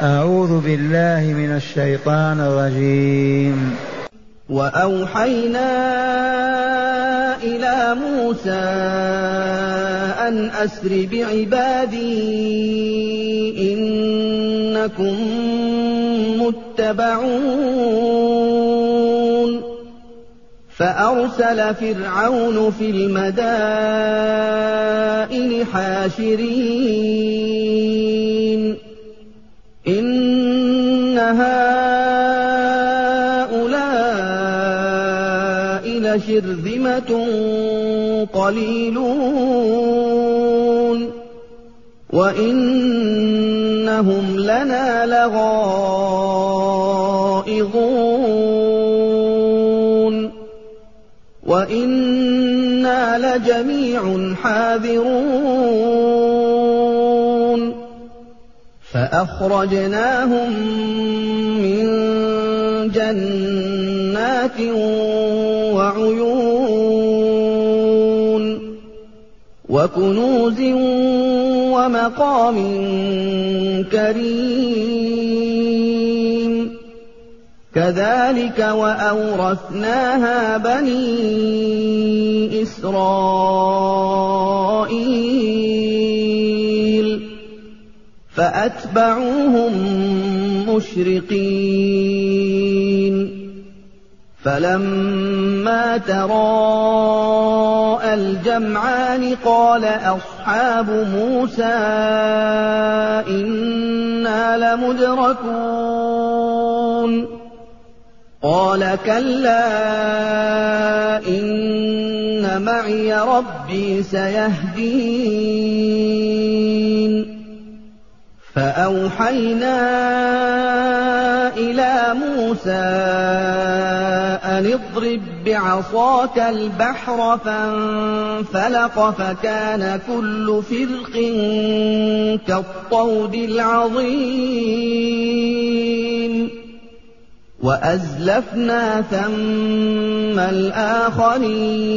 أعوذ بالله من الشيطان الرجيم. وأوحينا إلى موسى أن أسر بعبادي إنكم متبعون. فأرسل فرعون في المدائن حاشرين. إن هؤلاء لشرذمة قليلون وإنهم لنا لغائظون وإنا لجميع حاذرون فأخرجناهم من جنات وعيون وكنوز ومقام كريم كذلك وأورثناها بني إسرائيل فأتبعوهم مشرقين. فلما تراءى الجمعان قال أصحاب موسى إنا لمدركون. قال كلا إن معي ربي سيهدين. فأوحينا إلى موسى أن اضرب بعصاك البحر فانفلق فكان كل فرق كالطود العظيم وأزلفنا ثم الآخرين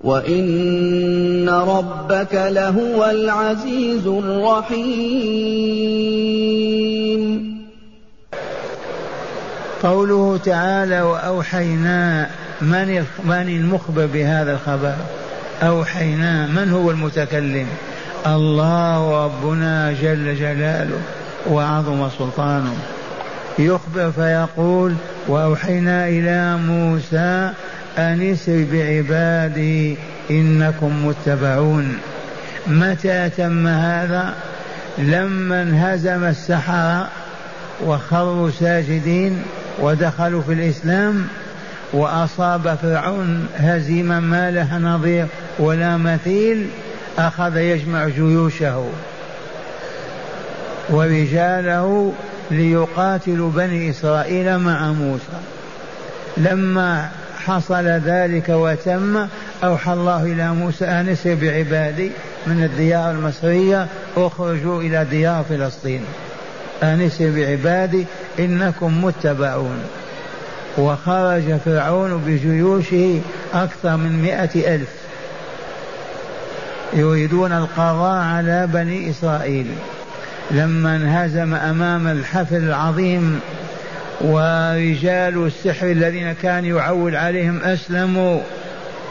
وإن ربك لهو العزيز الرحيم قوله تعالى وأوحينا من من المخبر بهذا الخبر؟ أوحينا من هو المتكلم؟ الله ربنا جل جلاله وعظم سلطانه. يخبر فيقول وأوحينا إلى موسى أن اسر بعبادي إنكم متبعون. متى تم هذا؟ لما انهزم السحرة وخروا ساجدين ودخلوا في الإسلام وأصاب فرعون هزيمة ما لها نظير ولا مثيل أخذ يجمع جيوشه ورجاله ليقاتلوا بني إسرائيل مع موسى. لما حصل ذلك وتم أوحى الله إلى موسى أن اسر بعبادي من الديار المصرية اخرجوا إلى ديار فلسطين. أن اسر بعبادي إنكم متبعون. وخرج فرعون بجيوشه أكثر من مئة ألف. يريدون القضاء على بني إسرائيل. لما انهزم أمام الحفل العظيم ورجال السحر الذين كان يعول عليهم أسلموا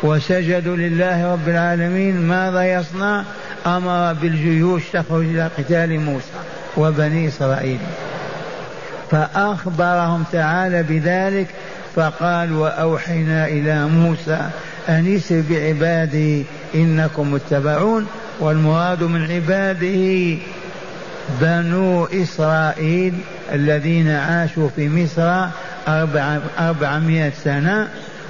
وسجدوا لله رب العالمين. ماذا يصنع؟ أمر بالجيوش تخرج إلى قتال موسى وبني إسرائيل. فأخبرهم تعالى بذلك فقال وأوحينا إلى موسى أن اسر بعبادي إنكم متبعون. والمراد من عباده بنو إسرائيل الذين عاشوا في مصر أربع أربعمائة سنة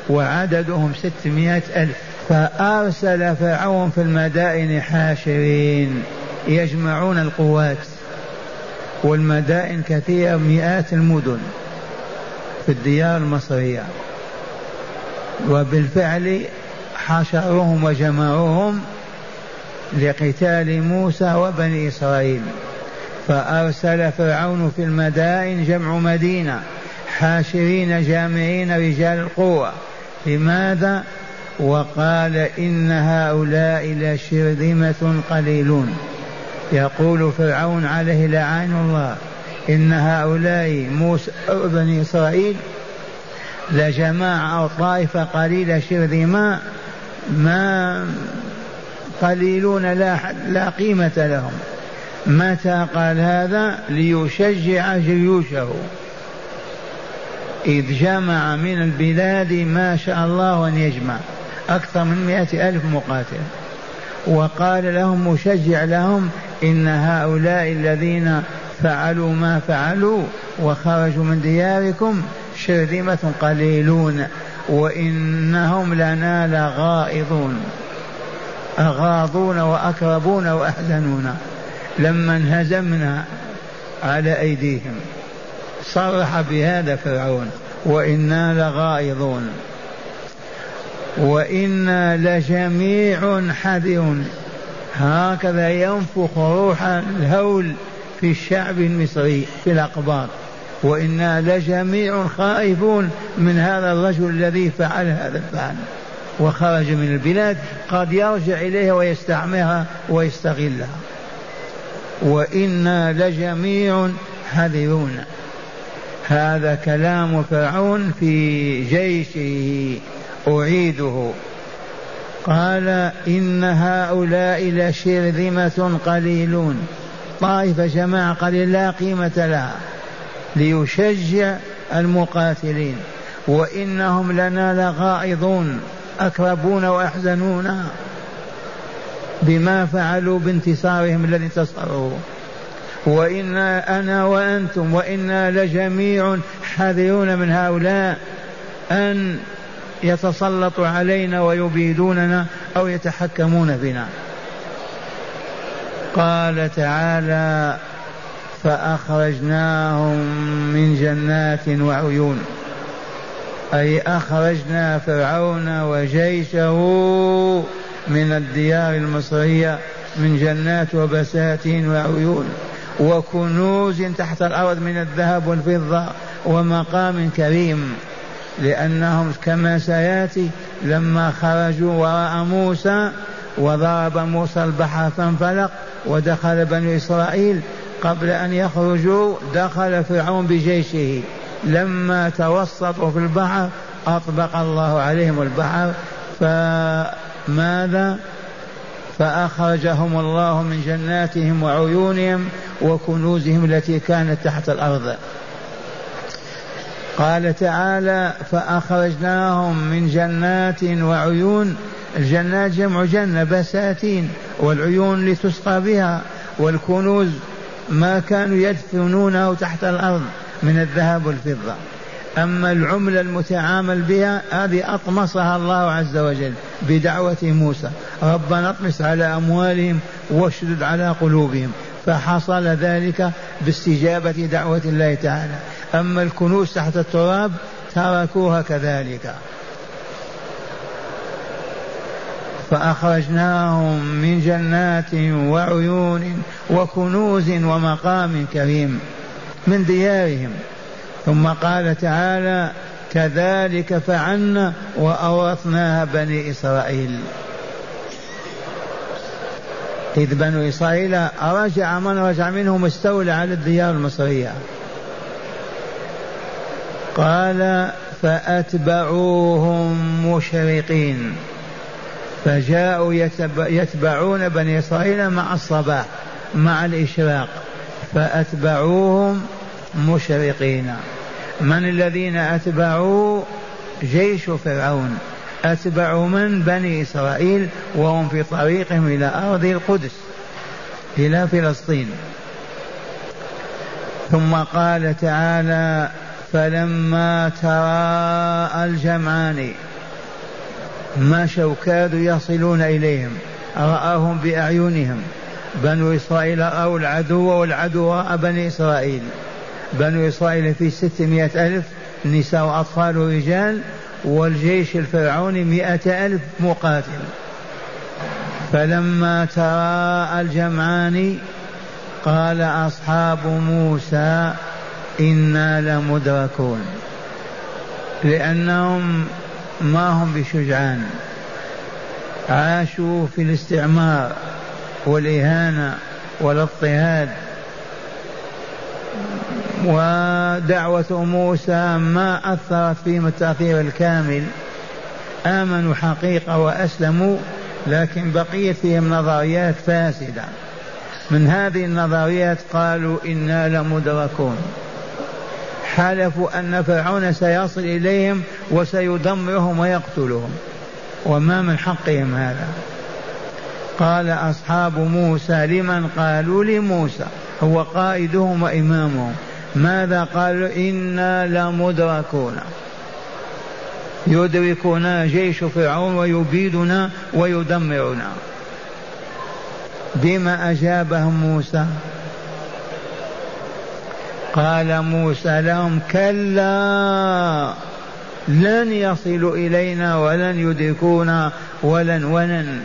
وعددهم ستمائة ألف. فأرسل فرعون في المدائن حاشرين يجمعون القوات والمدائن كثيرة مئات المدن في الديار المصرية. وبالفعل حشروهم وجمعوهم لقتال موسى وبني إسرائيل. فأرسل فرعون في المدائن جمع مدينة. حاشرين جامعين رجال القوة لماذا؟ وقال إن هؤلاء لشرذمة قليلون. يقول فرعون عليه لعان الله. إن هؤلاء موسى بني إسرائيل لجماعة أو طائفة قليلة شرذماء ما قليلون لا, لا قيمة لهم. متى قال هذا ليشجع جيوشه؟ إذ جمع من البلاد ما شاء الله أن يجمع أكثر من مئة ألف مقاتل. وقال لهم مشجع لهم إن هؤلاء الذين فعلوا ما فعلوا وخرجوا من دياركم شرذمة قليلون وإنهم لنا لغائظون أغاضون وأكربون وأحزنون. لما انهزمنا على أيديهم صرح بهذا فرعون وإنا لغائظون وإنا لجميع حذرون هكذا ينفخ روح الهول في الشعب المصري في الأقباط. وإنا لجميع خائفون من هذا الرجل الذي فعل هذا الفعل. وخرج من البلاد قد يرجع إليها ويستعمرها ويستغلها. وإنا لجميع حذرون هذا كلام فرعون في جيشه. أعيده. قال إن هؤلاء لشرذمة قليلون. طائفة جماعة قليل لا قيمة لها. ليشجع المقاتلين. وإنهم لنا لغائظون أكربون وأحزنون. بما فعلوا بانتصارهم الذي انتصروا. وإنا أنا وأنتم وإنا لجميع حذرون من هؤلاء أن يتسلطوا علينا ويبيدوننا أو يتحكمون بنا. قال تعالى فأخرجناهم من جنات وعيون. أي أخرجنا فرعون وجيشه من الديار المصرية من جنات وبساتين وعيون وكنوز تحت الأرض من الذهب والفضة ومقام كريم لأنهم كما سيأتي لما خرجوا وراء موسى وضرب موسى البحر فانفلق ودخل بنو إسرائيل قبل أن يخرجوا دخل فرعون بجيشه. لما توسطوا في البحر أطبق الله عليهم البحر فماذا فأخرجهم الله من جناتهم وعيونهم وكنوزهم التي كانت تحت الأرض. قال تعالى فأخرجناهم من جنات وعيون. الجنات جمع جنة بساتين والعيون لتسقى بها والكنوز ما كانوا يدفنونه تحت الأرض من الذهب والفضة. أما العملة المتعامل بها هذه أطمسها الله عز وجل بدعوة موسى. ربنا اطمس على أموالهم واشدد على قلوبهم. فحصل ذلك باستجابة دعوة الله تعالى. أما الكنوز تحت التراب تركوها كذلك. فأخرجناهم من جنات وعيون وكنوز ومقام كريم من ديارهم. ثم قال تعالى كذلك فعلنا وأورثناها بني إسرائيل. إذ بنو إسرائيل رجع من رجع منهم استولى على الديار المصرية. قال فأتبعوهم مشرقين. فجاءوا يتبعون بني إسرائيل مع الصباح مع الإشراق. فأتبعوهم مشرقين. من الذين أتبعوا جيش فرعون؟ أتبعوا من؟ بني إسرائيل وهم في طريقهم إلى أرض القدس إلى فلسطين. ثم قال تعالى فلما تراءى الجمعان مشوا كادوا يصلون إليهم رآهم بأعينهم. بنو إسرائيل أو العدو والعدو رأى بني إسرائيل. بنو إسرائيل في ستمائة ألف نساء وأطفال ورجال والجيش الفرعوني مئة ألف مقاتل. فلما تراءى الجمعان قال أصحاب موسى إنا لمدركون لأنهم ما هم بشجعان. عاشوا في الاستعمار والإهانة والاضطهاد. ودعوة موسى ما أثرت فيهم التأثير الكامل. آمنوا حقيقة وأسلموا لكن بقيت فيهم نظريات فاسدة. من هذه النظريات قالوا إنا لمدركون. حلفوا أن فرعون سيصل إليهم وسيدمرهم ويقتلهم. وما من حقهم هذا؟ قال أصحاب موسى لمن قالوا لموسى؟ هو قائدهم وإمامهم. ماذا قالوا؟ إنا لمدركون. يدركنا جيش فرعون ويبيدنا ويدمرنا. بما أجابهم موسى؟ قال موسى لهم كلا لن يصلوا إلينا ولن يدركونا ولن ولن.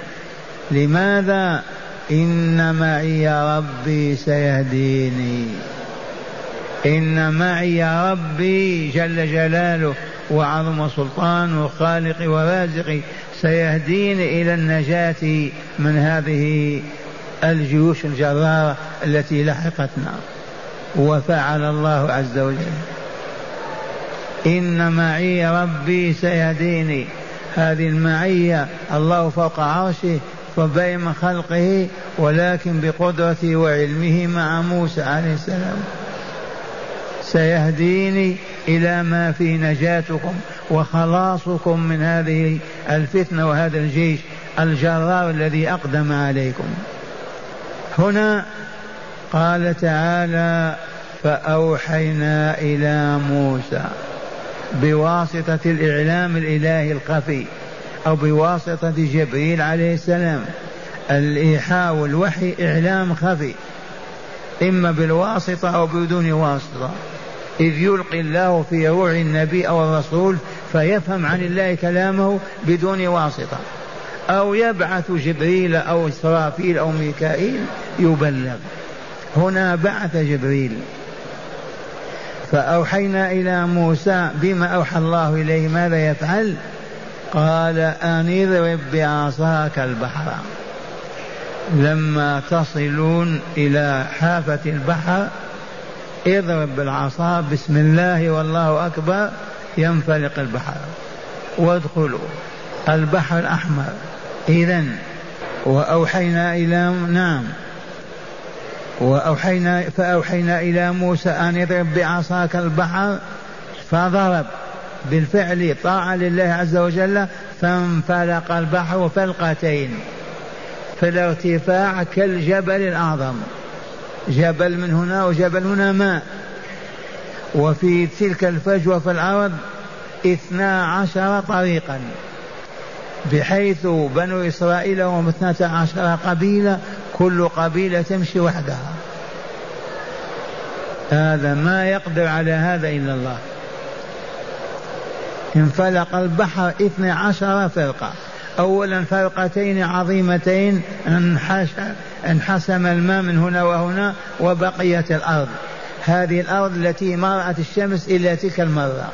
لماذا؟ إن معي ربي سيهديني. إن معي ربي جل جلاله وعظم سلطانه خالقي ورازقي سيهديني إلى النجاة من هذه الجيوش الجرارة التي لحقتنا. وفعل الله عز وجل. إن معي ربي سيهديني. هذه المعية الله فوق عرشه فبين خلقه ولكن بقدرته وعلمه مع موسى عليه السلام. سيهديني إلى ما في نجاتكم وخلاصكم من هذه الفتنة وهذا الجيش الجرار الذي أقدم عليكم. هنا قال تعالى فأوحينا إلى موسى بواسطة الإعلام الإلهي الخفي أو بواسطة جبريل عليه السلام الإيحاء والوحي إعلام خفي. إما بالواسطة أو بدون واسطة. إذ يلقي الله في روع النبي أو الرسول فيفهم عن الله كلامه بدون واسطة. أو يبعث جبريل أو إسرافيل أو ميكائيل يبلغ. هنا بعث جبريل. فأوحينا إلى موسى بما أوحى الله إليه ماذا يفعل؟ قال أن اضرب بعصاك البحر. لما تصلون إلى حافة البحر اضرب بالعصا بسم الله والله أكبر ينفلق البحر. وادخلوا. البحر الأحمر. إذا وأوحينا إلى نعم. وأوحينا فأوحينا إلى موسى أن يضرب بعصاك البحر فضرب. بالفعل طاعة لله عز وجل فانفلق البحر فلقتين. في الارتفاع كالجبل الأعظم. جبل من هنا وجبل هنا ماء. وفي تلك الفجوة في الأرض اثنا عشر طريقا. بحيث بنو إسرائيل هم اثنتا عشر قبيلة كل قبيلة تمشي وحدها. هذا ما يقدر على هذا إلا الله. انفلق البحر اثني عشر فرقة. أولا فرقتين عظيمتين انحسم الماء من هنا وهنا وبقيت الأرض. هذه الأرض التي ما رأت الشمس إلا تلك المرة.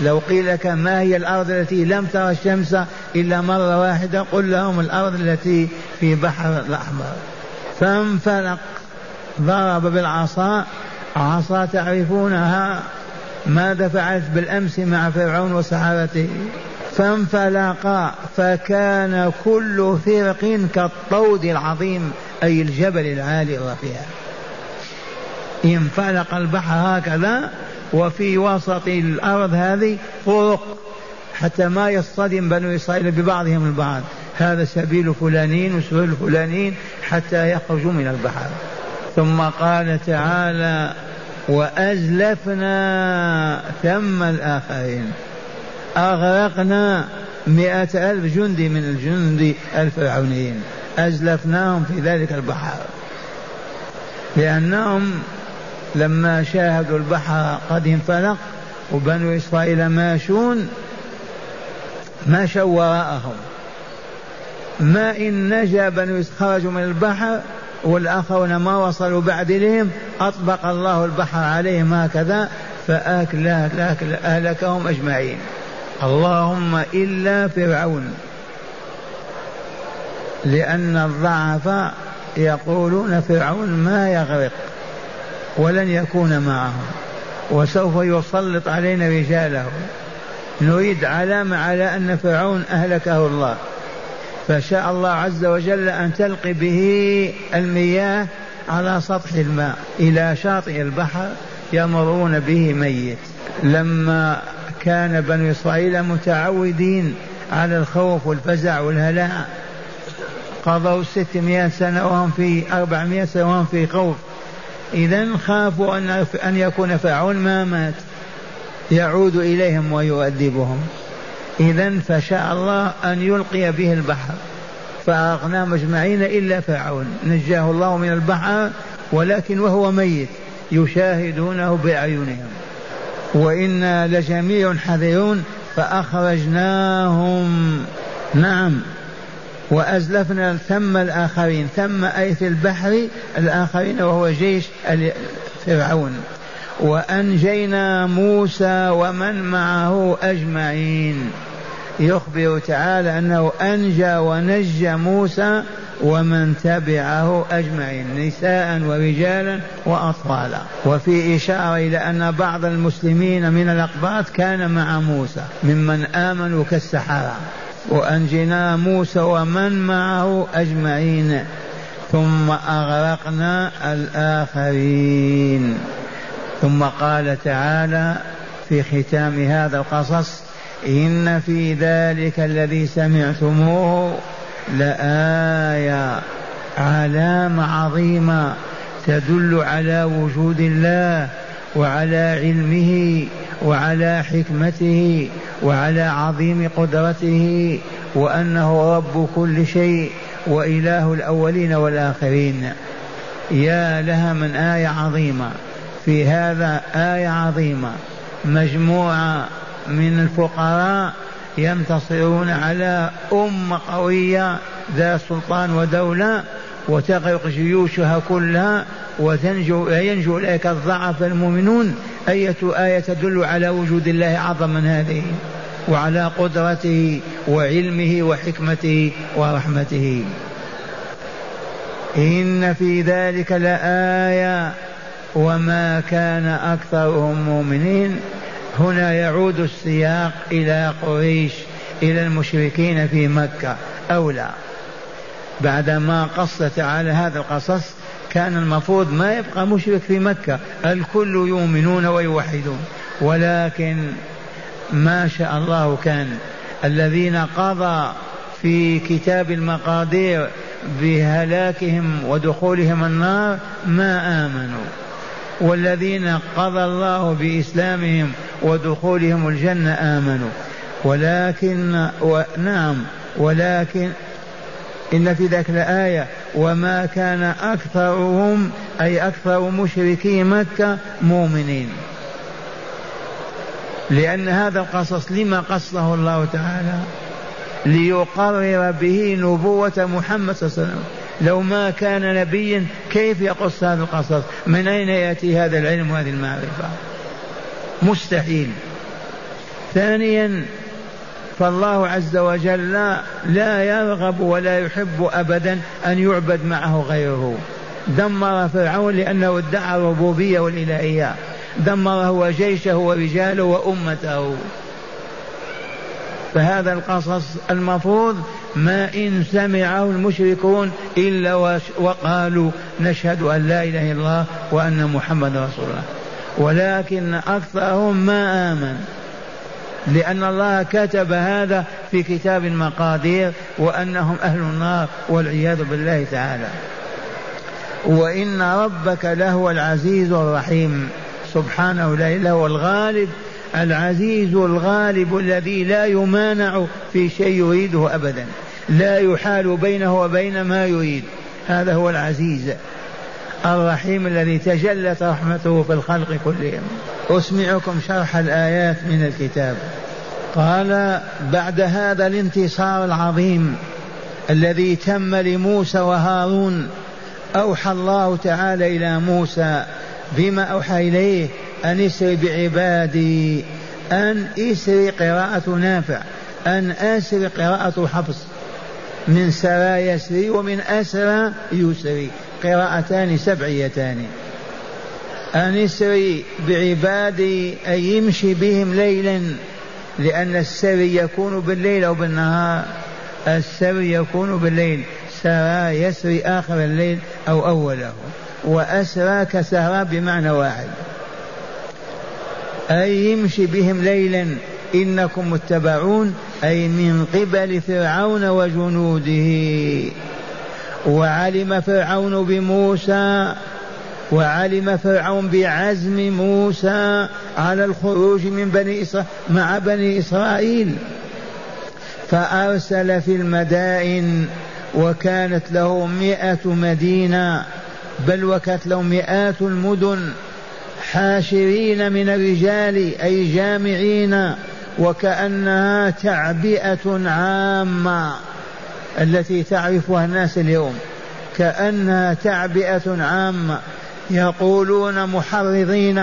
لو قيل لك ما هي الأرض التي لم ترى الشمس إلا مرة واحدة قل لهم الأرض التي في بحر الأحمر. فانفلق ضرب بالعصا. عصا تعرفونها؟ ماذا فعلت بالأمس مع فرعون وسحرته؟ فانفلقا فكان كل فرق كالطود العظيم أي الجبل العالي الرفيع انفلق البحر هكذا وفي وسط الأرض هذه طرق حتى ما يصطدم بنو إسرائيل ببعضهم البعض. هذا سبيل فلانين وسبيل فلانين حتى يخرجوا من البحر. ثم قال تعالى وأزلفنا ثم الآخرين. أغرقنا مئة ألف جندي من الجند الفرعونيين. أزلفناهم في ذلك البحر. لأنهم لما شاهدوا البحر قد انفلق وبنو إسرائيل ماشون مشوا وراءهم. ما إن نجا بنو خرجوا من البحر والآخرون ما وصلوا بعد إليهم أطبق الله البحر عليهم هكذا فأكل أهلكهم أجمعين. اللهم إلا فرعون. لأن الضعف يقولون فرعون ما يغرق ولن يكون معهم وسوف يسلط علينا رجاله. نريد علامة على أن فرعون أهلكه الله. فشاء الله عز وجل أن تلقي به المياه على سطح الماء إلى شاطئ البحر يمرون به ميت. لما كان بنو إسرائيل متعودين على الخوف والفزع والهلاع قضوا ستمائة سنة وهم في أربعمائة سنة وهم في خوف. إذا خافوا أن أن يكون فرعون ما مات. يعود إليهم ويؤدبهم إذا فشاء الله أن يلقي به البحر. فأغناهم أجمعين إلا فرعون نجاه الله من البحر ولكن وهو ميت. يشاهدونه بأعينهم وإنا لجميع حذرون فأخرجناهم. نعم. وأزلفنا ثم الآخرين ثم أي في البحر الآخرين وهو جيش فرعون وأنجينا موسى ومن معه أجمعين. يخبر تعالى أنه أنجى ونجى موسى ومن تبعه أجمعين نساء ورجالا وأطفالا. وفي إشارة إلى أن بعض المسلمين من الأقباط كان مع موسى ممن آمنوا كالسحرة. وأنجينا موسى ومن معه أجمعين. ثم أغرقنا الآخرين. ثم قال تعالى في ختام هذا القصص إن في ذلك الذي سمعتموه لآية علامة عظيمة تدل على وجود الله وعلى علمه وعلى حكمته وعلى عظيم قدرته وأنه رب كل شيء وإله الأولين والآخرين. يا لها من آية عظيمة. في هذا آية عظيمة مجموعة من الفقراء ينتصرون على أمة قوية ذات سلطان ودولة وتغرق جيوشها كلها وتنجو ينجو إليك الضعف المؤمنون. أية آية تدل على وجود الله أعظم من هذه وعلى قدرته وعلمه وحكمته ورحمته. إن في ذلك لآية. وما كان أكثرهم مؤمنين. هنا يعود السياق إلى قريش إلى المشركين في مكة. أولى بعدما قص تعالى هذا القصص كان المفروض ما يبقى مشرك في مكة. الكل يؤمنون ويوحدون. ولكن ما شاء الله كان. الذين قضى في كتاب المقادير بهلاكهم ودخولهم النار ما آمنوا. والذين قضى الله بإسلامهم ودخولهم الجنة آمنوا. ولكن نعم ولكن إن في ذلك الآية وما كان أكثرهم أي أكثر مشركي مكة مؤمنين. لأن هذا القصص لما قصه الله تعالى؟ ليقرر به نبوة محمد صلى الله عليه وسلم. لو ما كان نبيا كيف يقص هذا القصص؟ من أين يأتي هذا العلم وهذه المعرفة؟ مستحيل. ثانيا فالله عز وجل لا يرغب ولا يحب ابدا أن يعبد معه غيره. دمر فرعون لأنه ادعى الربوبية والإلهية. دمر هو جيشه ورجاله وأمته. فهذا القصص المفروض ما إن سمعه المشركون إلا وقالوا نشهد أن لا إله إلا الله وأن محمد رسول الله. ولكن أكثرهم ما آمن. لأن الله كتب هذا في كتاب المقادير وأنهم أهل النار والعياذ بالله تعالى. وإن ربك لهو العزيز الرحيم. سبحانه لا إله الغالب. العزيز الغالب الذي لا يمانع في شيء يريده أبدا. لا يحال بينه وبين ما يريد. هذا هو العزيز. الرحيم الذي تجلت رحمته في الخلق كلهم. أسمعكم شرح الآيات من الكتاب. قال بعد هذا الانتصار العظيم الذي تم لموسى وهارون أوحى الله تعالى إلى موسى بما أوحى إليه أن اسر بعبادي أن اسر قراءة نافع أن أسر قراءة حفص من سرى يسري ومن أسرى يسري. قراءتان سبعيتان. أن اسري بعبادي أي يمشي بهم ليلا لأن السري يكون بالليل أو بالنهار. السري يكون بالليل. سرى يسري آخر الليل أو أوله. وأسرى كسرى بمعنى واحد. أي يمشي بهم ليلا. إنكم متبعون. أي من قبل فرعون وجنوده. وعلم فرعون بموسى وعلم فرعون بعزم موسى على الخروج من بني مع بني إسرائيل. فأرسل في المدائن وكانت له مئة مدينة بل وكانت له مئات المدن. حاشرين من الرجال أي جامعين وكأنها تعبئة عامة. التي تعرفها الناس اليوم كأنها تعبئة عامة يقولون محرضين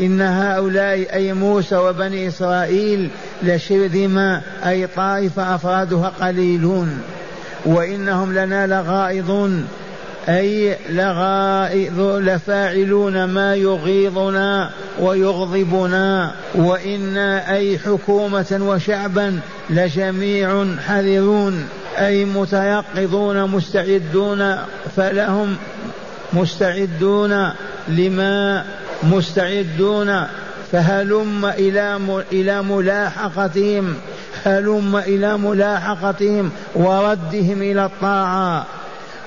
إن هؤلاء أي موسى وبني إسرائيل لشرذمة أي طائفة أفرادها قليلون وإنهم لنا لغائظون أي لغائظ لفاعلون ما يغيظنا ويغضبنا وإنا أي حكومة وشعبا لجميع حذرون. أي متيقظون مستعدون فلهم مستعدون لما مستعدون. فهلم إلى إلى ملاحقتهم هلم إلى ملاحقتهم وردهم إلى الطاعة.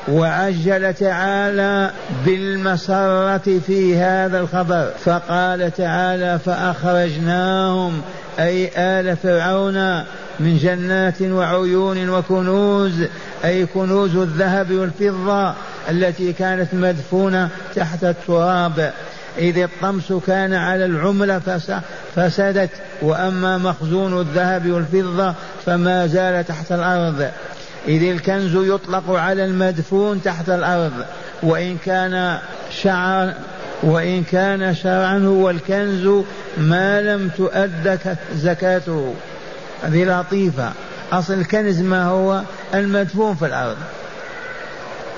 وعجل تعالى بالمسرة في هذا الخبر. فقال تعالى فأخرجناهم أي آل فرعون من جنات وعيون وكنوز أي كنوز الذهب والفضة التي كانت مدفونة تحت التراب. إذ الطمس كان على العملة فسدت وأما مخزون الذهب والفضة فما زال تحت الأرض. إذ الكنز يطلق على المدفون تحت الأرض. وإن كان شعر وإن كان شرعا هو الكنز ما لم تؤد زكاته. هذه لطيفة. أصل الكنز ما هو؟ المدفون في الأرض.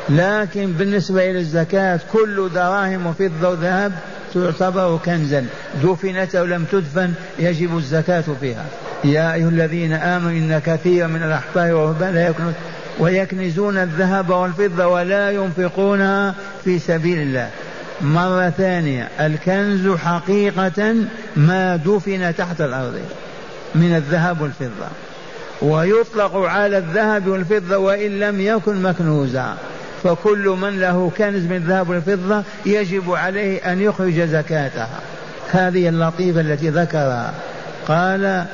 لكن بالنسبة إلى الزكاة كل دراهم وفضة وذهب تعتبر كنزا. دفنت أو لم تدفن يجب الزكاة فيها. يا أيها الذين آمنوا إن كثيرا من الأحبار والرهبان لا يكنون ويكنزون الذهب والفضة ولا ينفقونها في سبيل الله. مرة ثانية الكنز حقيقة ما دفن تحت الأرض. من الذهب والفضة. ويطلق على الذهب والفضة وإن لم يكن مكنوزا. فكل من له كنز من الذهب والفضة يجب عليه أن يخرج زكاتها هذه اللطيفة التي ذكرها. قال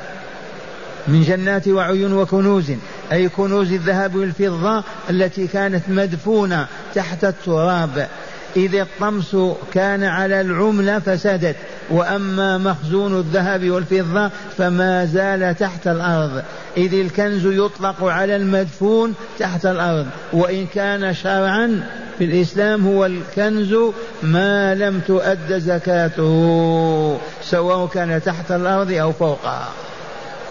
من جنات وعيون وكنوز. أي كنوز الذهب والفضة التي كانت مدفونة تحت التراب. إذ الطمس كان على العملة فسدت وأما مخزون الذهب والفضة فما زال تحت الأرض. إذ الكنز يطلق على المدفون تحت الأرض. وإن كان شرعا في الإسلام هو الكنز ما لم تؤد زكاته سواء كان تحت الأرض أو فوقها.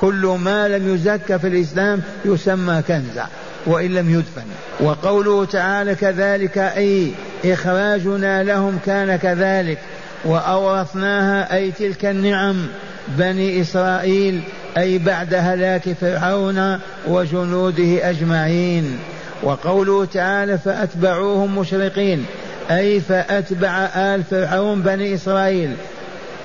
كل ما لم يزك في الإسلام يسمى كنزا. وإن لم يدفن. وقوله تعالى كذلك أي إخراجنا لهم كان كذلك وأورثناها أي تلك النعم بني إسرائيل أي بعد هلاك فرعون وجنوده أجمعين. وقوله تعالى فأتبعوهم مشرقين أي فأتبع آل فرعون بني إسرائيل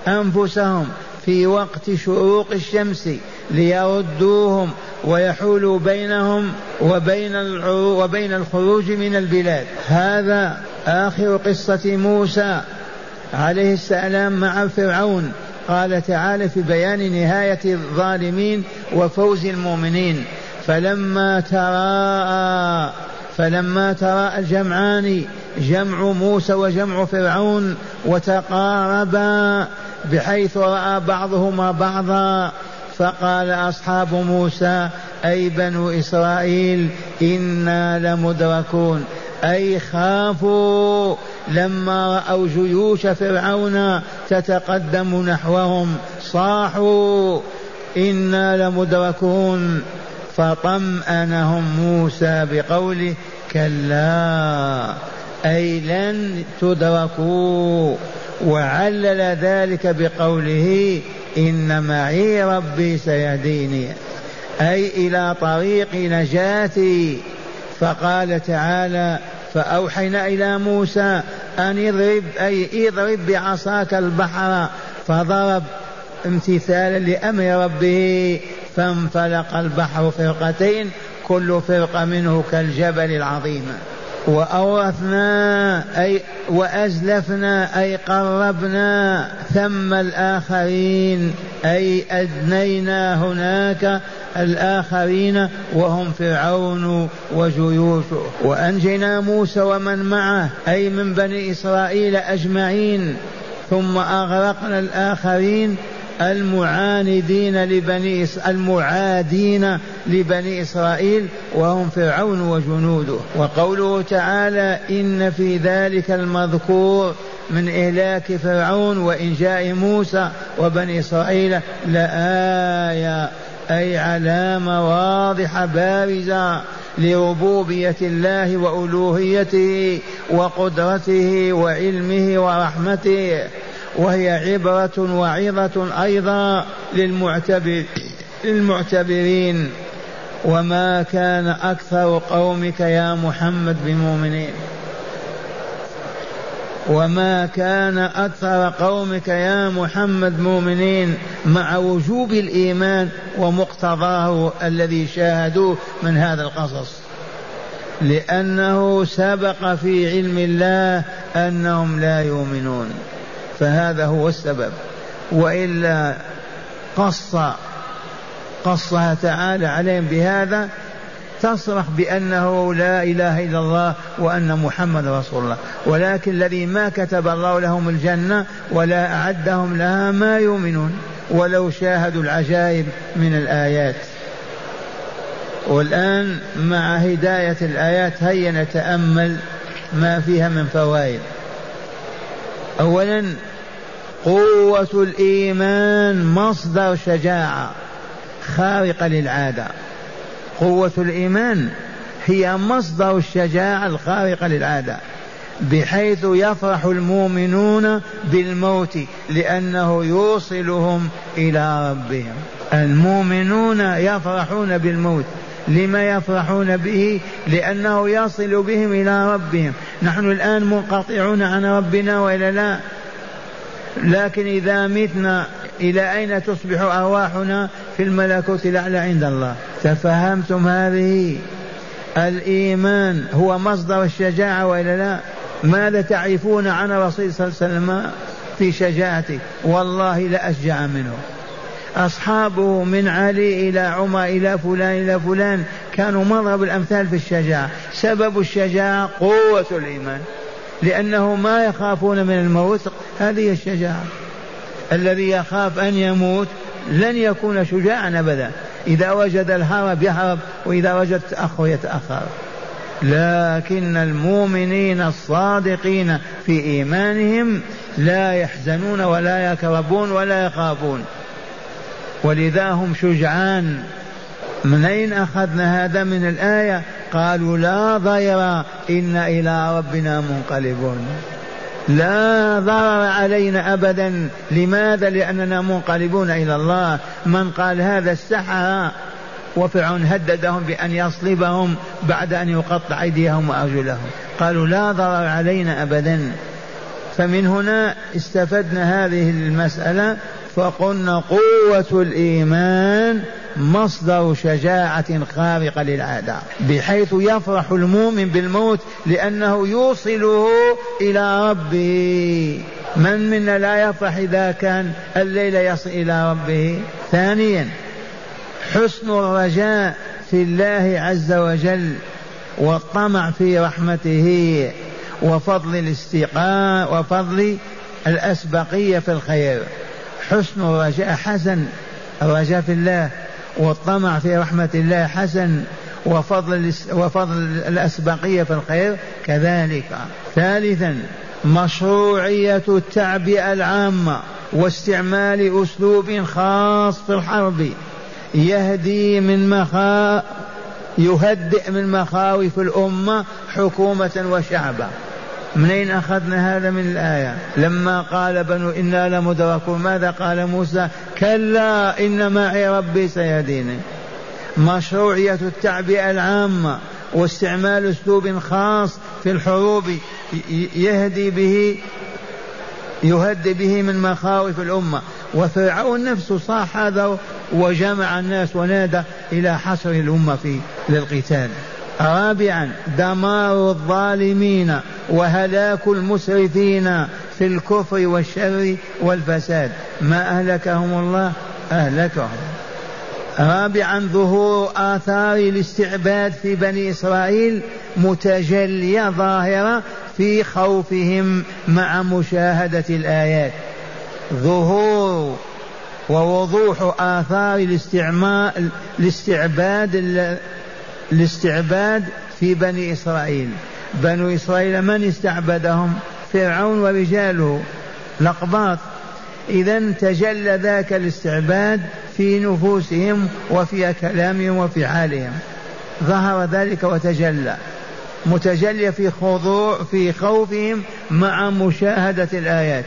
أنفسهم في وقت شروق الشمس. ليردوهم ويحولوا بينهم وبين وبين الخروج من البلاد. هذا آخر قصة موسى عليه السلام مع فرعون. قال تعالى في بيان نهاية الظالمين وفوز المؤمنين. فلما تراءى فلما تراءى الجمعان جمع موسى وجمع فرعون وتقاربا بحيث رأى بعضهما بعضا فقال أصحاب موسى أي بنو إسرائيل إنا لمدركون. أي خافوا لما رأوا جيوش فرعون تتقدم نحوهم. صاحوا إنا لمدركون. فطمأنهم موسى بقوله كلا أي لن تدركوا. وعلل ذلك بقوله إن معي ربي سيهديني. أي إلى طريق نجاتي. فقال تعالى فأوحينا إلى موسى أن اضرب أي اضرب بعصاك البحر. فضرب امتثالا لأمر ربه فانفلق البحر فرقتين كل فرقة منه كالجبل العظيم. وأورثنا أي وأزلفنا أي قربنا ثم الآخرين أي أدنينا هناك الآخرين وهم فرعون وجيوشه وأنجينا موسى ومن معه أي من بني إسرائيل أجمعين ثم أغرقنا الآخرين المعاندين لبني المعادين لبني إسرائيل وهم فرعون وجنوده. وقوله تعالى إن في ذلك المذكور من إهلاك فرعون وإنجاء موسى وبني إسرائيل لآية أي علامة واضحة بارزة لربوبية الله وألوهيته وقدرته وعلمه ورحمته. وهي عبرة وعظة أيضا للمعتبر للمعتبرين. وما كان أكثر قومك يا محمد بمؤمنين. وما كان أكثر قومك يا محمد مؤمنين مع وجوب الإيمان ومقتضاه الذي شاهدوه من هذا القصص. لأنه سبق في علم الله أنهم لا يؤمنون. فهذا هو السبب. وإلا قص قصها تعالى عليهم بهذا تصرح بأنه لا إله إلا الله وأن محمد رسول الله. ولكن الذي ما كتب الله لهم الجنة ولا أعدهم لها ما يؤمنون. ولو شاهدوا العجائب من الآيات. والآن مع هداية الآيات هيا نتأمل ما فيها من فوائد. أولا قوة الإيمان مصدر شجاعة خارقة للعادة. قوة الإيمان هي مصدر الشجاعة الخارقة للعادة بحيث يفرح المؤمنون بالموت لأنه يوصلهم إلى ربهم. المؤمنون يفرحون بالموت لما يفرحون به لأنه يصل بهم إلى ربهم. نحن الآن منقطعون عن ربنا وإلا لا؟ لكن إذا متنا إلى أين تصبح أرواحنا في الملكوت الأعلى عند الله؟ تفهمتم هذه؟ الإيمان هو مصدر الشجاعة وإلا لا؟ ماذا تعرفون عن الرسول صلى الله عليه وسلم في شجاعته؟ والله لأشجع منه. أصحابه من علي إلى عمر إلى فلان إلى فلان كانوا مضرب الأمثال في الشجاعة. سبب الشجاعة قوة الإيمان لأنه ما يخافون من الموت هذه الشجاعة. الذي يخاف أن يموت لن يكون شجاعا أبدا. إذا وجد الهرب يهرب وإذا وجد التأخر يتأخر. لكن المؤمنين الصادقين في إيمانهم لا يحزنون ولا يكربون ولا يخافون. ولذا هم شجعان. من أين أخذنا هذا من الآية؟ قالوا لا ضير إنا إلى ربنا منقلبون. لا ضرر علينا أبدا. لماذا؟ لأننا منقلبون إلى الله. من قال هذا السحرة وفرعون هددهم بأن يصلبهم بعد أن يقطع أيديهم وأرجلهم. قالوا لا ضرر علينا أبدا. فمن هنا استفدنا هذه المسألة. فقلنا قوة الإيمان مصدر شجاعة خارقة للعادة بحيث يفرح المؤمن بالموت لأنه يوصله إلى ربه. من منا لا يفرح إذا كان الليل يصل إلى ربه؟ ثانيا حسن الرجاء في الله عز وجل والطمع في رحمته وفضل الاستقاء وفضل الأسبقية في الخير. حسن الرجاء حسن الرجاء في الله والطمع في رحمة الله حسن وفضل وفضل الأسبقية في الخير كذلك. ثالثا مشروعية التعبئة العامة واستعمال أسلوب خاص في الحرب. يهدي من مخا يهدئ من مخاوف الأمة حكومة وشعبا. منين أخذنا هذا من الآية؟ لما قال بنو إنا لمدركون. ماذا قال موسى؟ كلا إن معي ربي سيهديني. مشروعية التعبئة العامة واستعمال أسلوب خاص في الحروب يهدي به يهدي به من مخاوف الأمة. وفرعون نفسه صاح هذا وجمع الناس ونادى إلى حصر الأمة في للقتال. رابعا دمار الظالمين. وهلاك المسرفين في الكفر والشر والفساد. ما أهلكهم الله؟ أهلكهم. رابعا ظهور آثار الاستعباد في بني إسرائيل متجلية ظاهرة في خوفهم مع مشاهدة الآيات. ظهور ووضوح آثار الاستعمال الاستعباد الاستعباد في بني إسرائيل. بنو إسرائيل من استعبدهم؟ فرعون ورجاله. لقباط. إذا تجلى ذاك الاستعباد في نفوسهم وفي كلامهم وفي حالهم. ظهر ذلك وتجلى. متجلية في خضوع في خوفهم مع مشاهدة الآيات.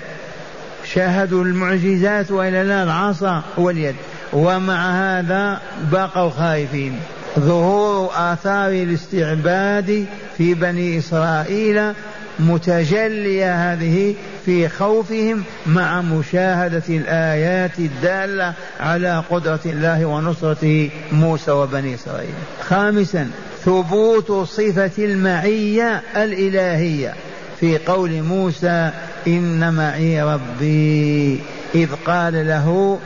شاهدوا المعجزات وإلى لا العصا واليد. ومع هذا بقوا خائفين. ظهور آثار الاستعباد في بني إسرائيل متجلية هذه في خوفهم مع مشاهدة الآيات الدالة على قدرة الله ونصرته موسى وبني إسرائيل. خامسا ثبوت صفة المعية الإلهية في قول موسى إن معي ربي إذ قال له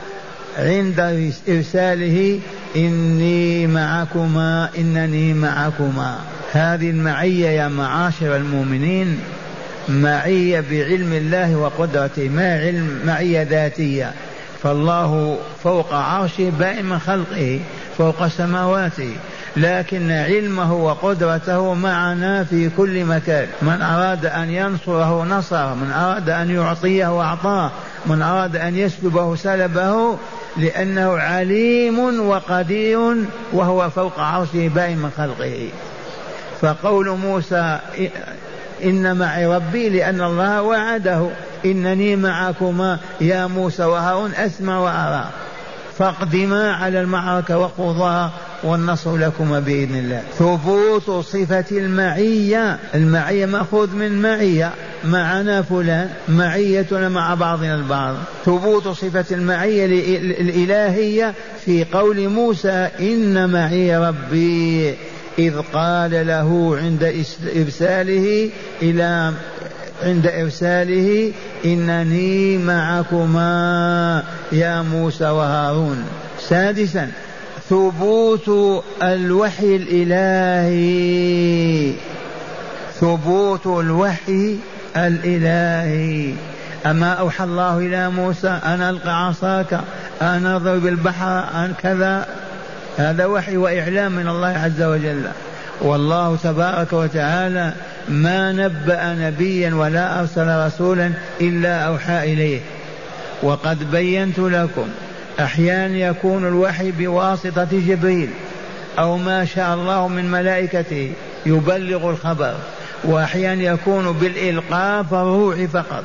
عند إرساله إني معكما إنني معكما. هذه المعية يا معاشر المؤمنين معية بعلم الله وقدرته ما علم معية ذاتية. فالله فوق عرشه بائن خلقه فوق سماواته. لكن علمه وقدرته معنا في كل مكان. من أراد أن ينصره نصره من أراد أن يعطيه أعطاه من أراد أن يسلبه سلبه لأنه عليم وقدير وهو فوق عرشه بائن من خلقه. فقول موسى إن معي ربي لأن الله وعده. إنني معكما يا موسى وهارون أسمع وأرى. فاقدما على المعركة وقضاها والنصر لكما بإذن الله. ثبوت صفة المعية. المعية مأخوذ من معية. معنا فلان معيتنا مع بعضنا البعض. ثبوت صفة المعية الإلهية في قول موسى إن معي ربي إذ قال له عند إرساله إلى عند إرساله إنني معكما يا موسى وهارون. سادسا ثبوت الوحي الإلهي. ثبوت الوحي الإلهي. أما أوحى الله إلى موسى أن ألقى عصاك أن اضرب البحر أن كذا. هذا وحي وإعلام من الله عز وجل. والله تبارك وتعالى ما نبأ نبيا ولا أرسل رسولا إلا أوحى إليه. وقد بينت لكم أحيانا يكون الوحي بواسطة جبريل أو ما شاء الله من ملائكته يبلغ الخبر. وأحيانا يكون بالإلقاء فالروح فقط.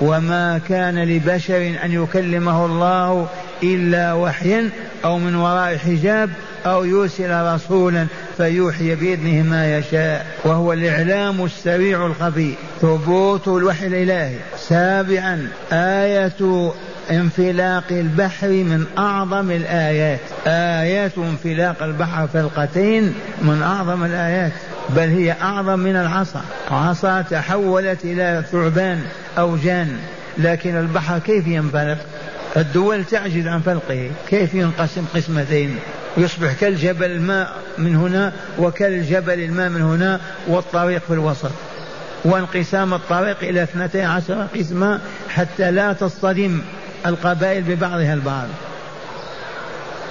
وما كان لبشر أن يكلمه الله إلا وحيا أو من وراء حجاب أو يرسل رسولا فيوحي بإذنه ما يشاء. وهو الإعلام السريع الخفي ثبوت الوحي الإلهي. سابعا آية انفلاق البحر من أعظم الآيات. آيات انفلاق البحر فلقتين من أعظم الآيات. بل هي أعظم من العصا. عصا تحولت إلى ثعبان أو جان. لكن البحر كيف ينفلق؟ الدول تعجز عن فلقه. كيف ينقسم قسمتين؟ يصبح كالجبل الماء من هنا وكالجبل الماء من هنا والطريق في الوسط. وانقسام الطريق إلى اثنتي عشر قسما حتى لا تصطدم القبائل ببعضها البعض.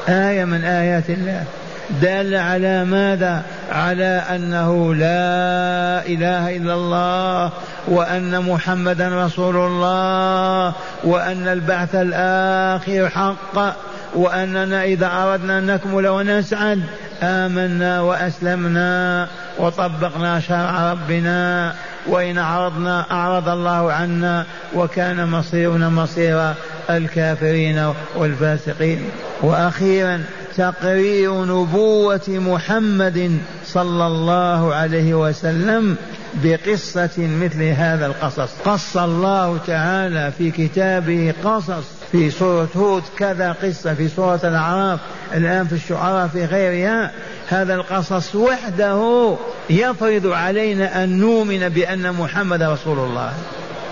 آية من آيات الله. دالة على ماذا؟ على أنه لا إله إلا الله وأن محمدا رسول الله وأن البعث الآخر حق وأننا إذا أردنا أن نكمل ونسعد آمنا وأسلمنا وطبقنا شرع ربنا وإن أعرضنا أعرض الله عنا وكان مصيرنا مصير الكافرين والفاسقين. وأخيرا تقرير نبوة محمد صلى الله عليه وسلم بقصة مثل هذا القصص. قص الله تعالى في كتابه قصص في سورة هود كذا قصة في سورة الأعراف الآن في الشعراء في غيرها. هذا القصص وحده يفرض علينا أن نؤمن بأن محمد رسول الله.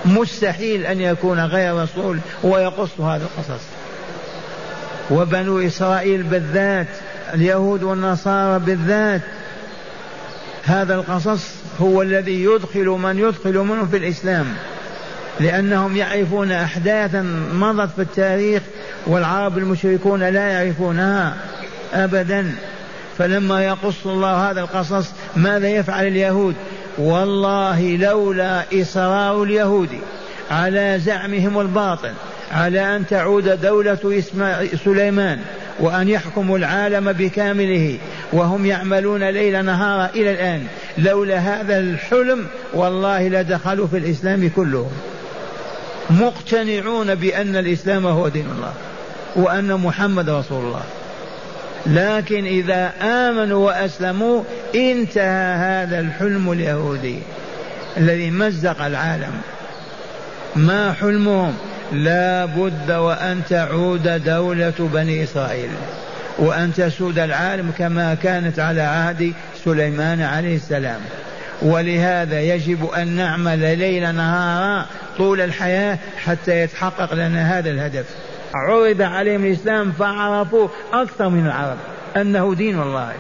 مستحيل أن يكون غير رسول ويقص هذا القصص. وبنو إسرائيل بالذات اليهود والنصارى بالذات هذا القصص هو الذي يدخل من يدخل منه في الإسلام. لأنهم يعرفون أحداثا مضت في التاريخ والعرب المشركون لا يعرفونها أبدا. فلما يقص الله هذا القصص ماذا يفعل اليهود؟ والله لولا إصرار اليهود على زعمهم الباطل على أن تعود دولة سليمان وأن يحكموا العالم بكامله وهم يعملون ليل نهارا إلى الآن. لولا هذا الحلم والله لدخلوا في الإسلام كلهم. مقتنعون بأن الإسلام هو دين الله وأن محمد رسول الله. لكن إذا آمنوا وأسلموا انتهى هذا الحلم اليهودي الذي مزق العالم. ما حلمهم؟ لا بد وأن تعود دولة بني إسرائيل وأن تسود العالم كما كانت على عهد سليمان عليه السلام. ولهذا يجب أن نعمل ليل نهارا طول الحياة حتى يتحقق لنا هذا الهدف. عرض عليهم الإسلام فعرفوا أكثر من العرب أنه دين الله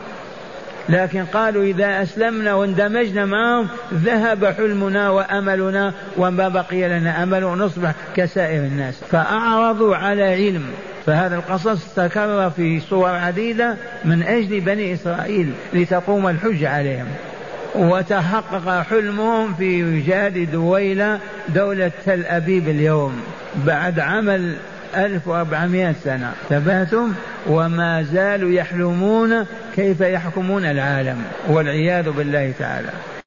لكن قالوا إذا أسلمنا واندمجنا معهم ذهب حلمنا وأملنا وما بقي لنا أمل ونصبح كسائر الناس. فأعرضوا على علم. فهذا القصص تكرر في صور عديدة من أجل بني إسرائيل لتقوم الحجة عليهم. وتحقق حلمهم في وجاد دويلة دولة تل أبيب اليوم. بعد عمل 1400 سنة. تبهتم وما زالوا يحلمون كيف يحكمون العالم والعياذ بالله تعالى.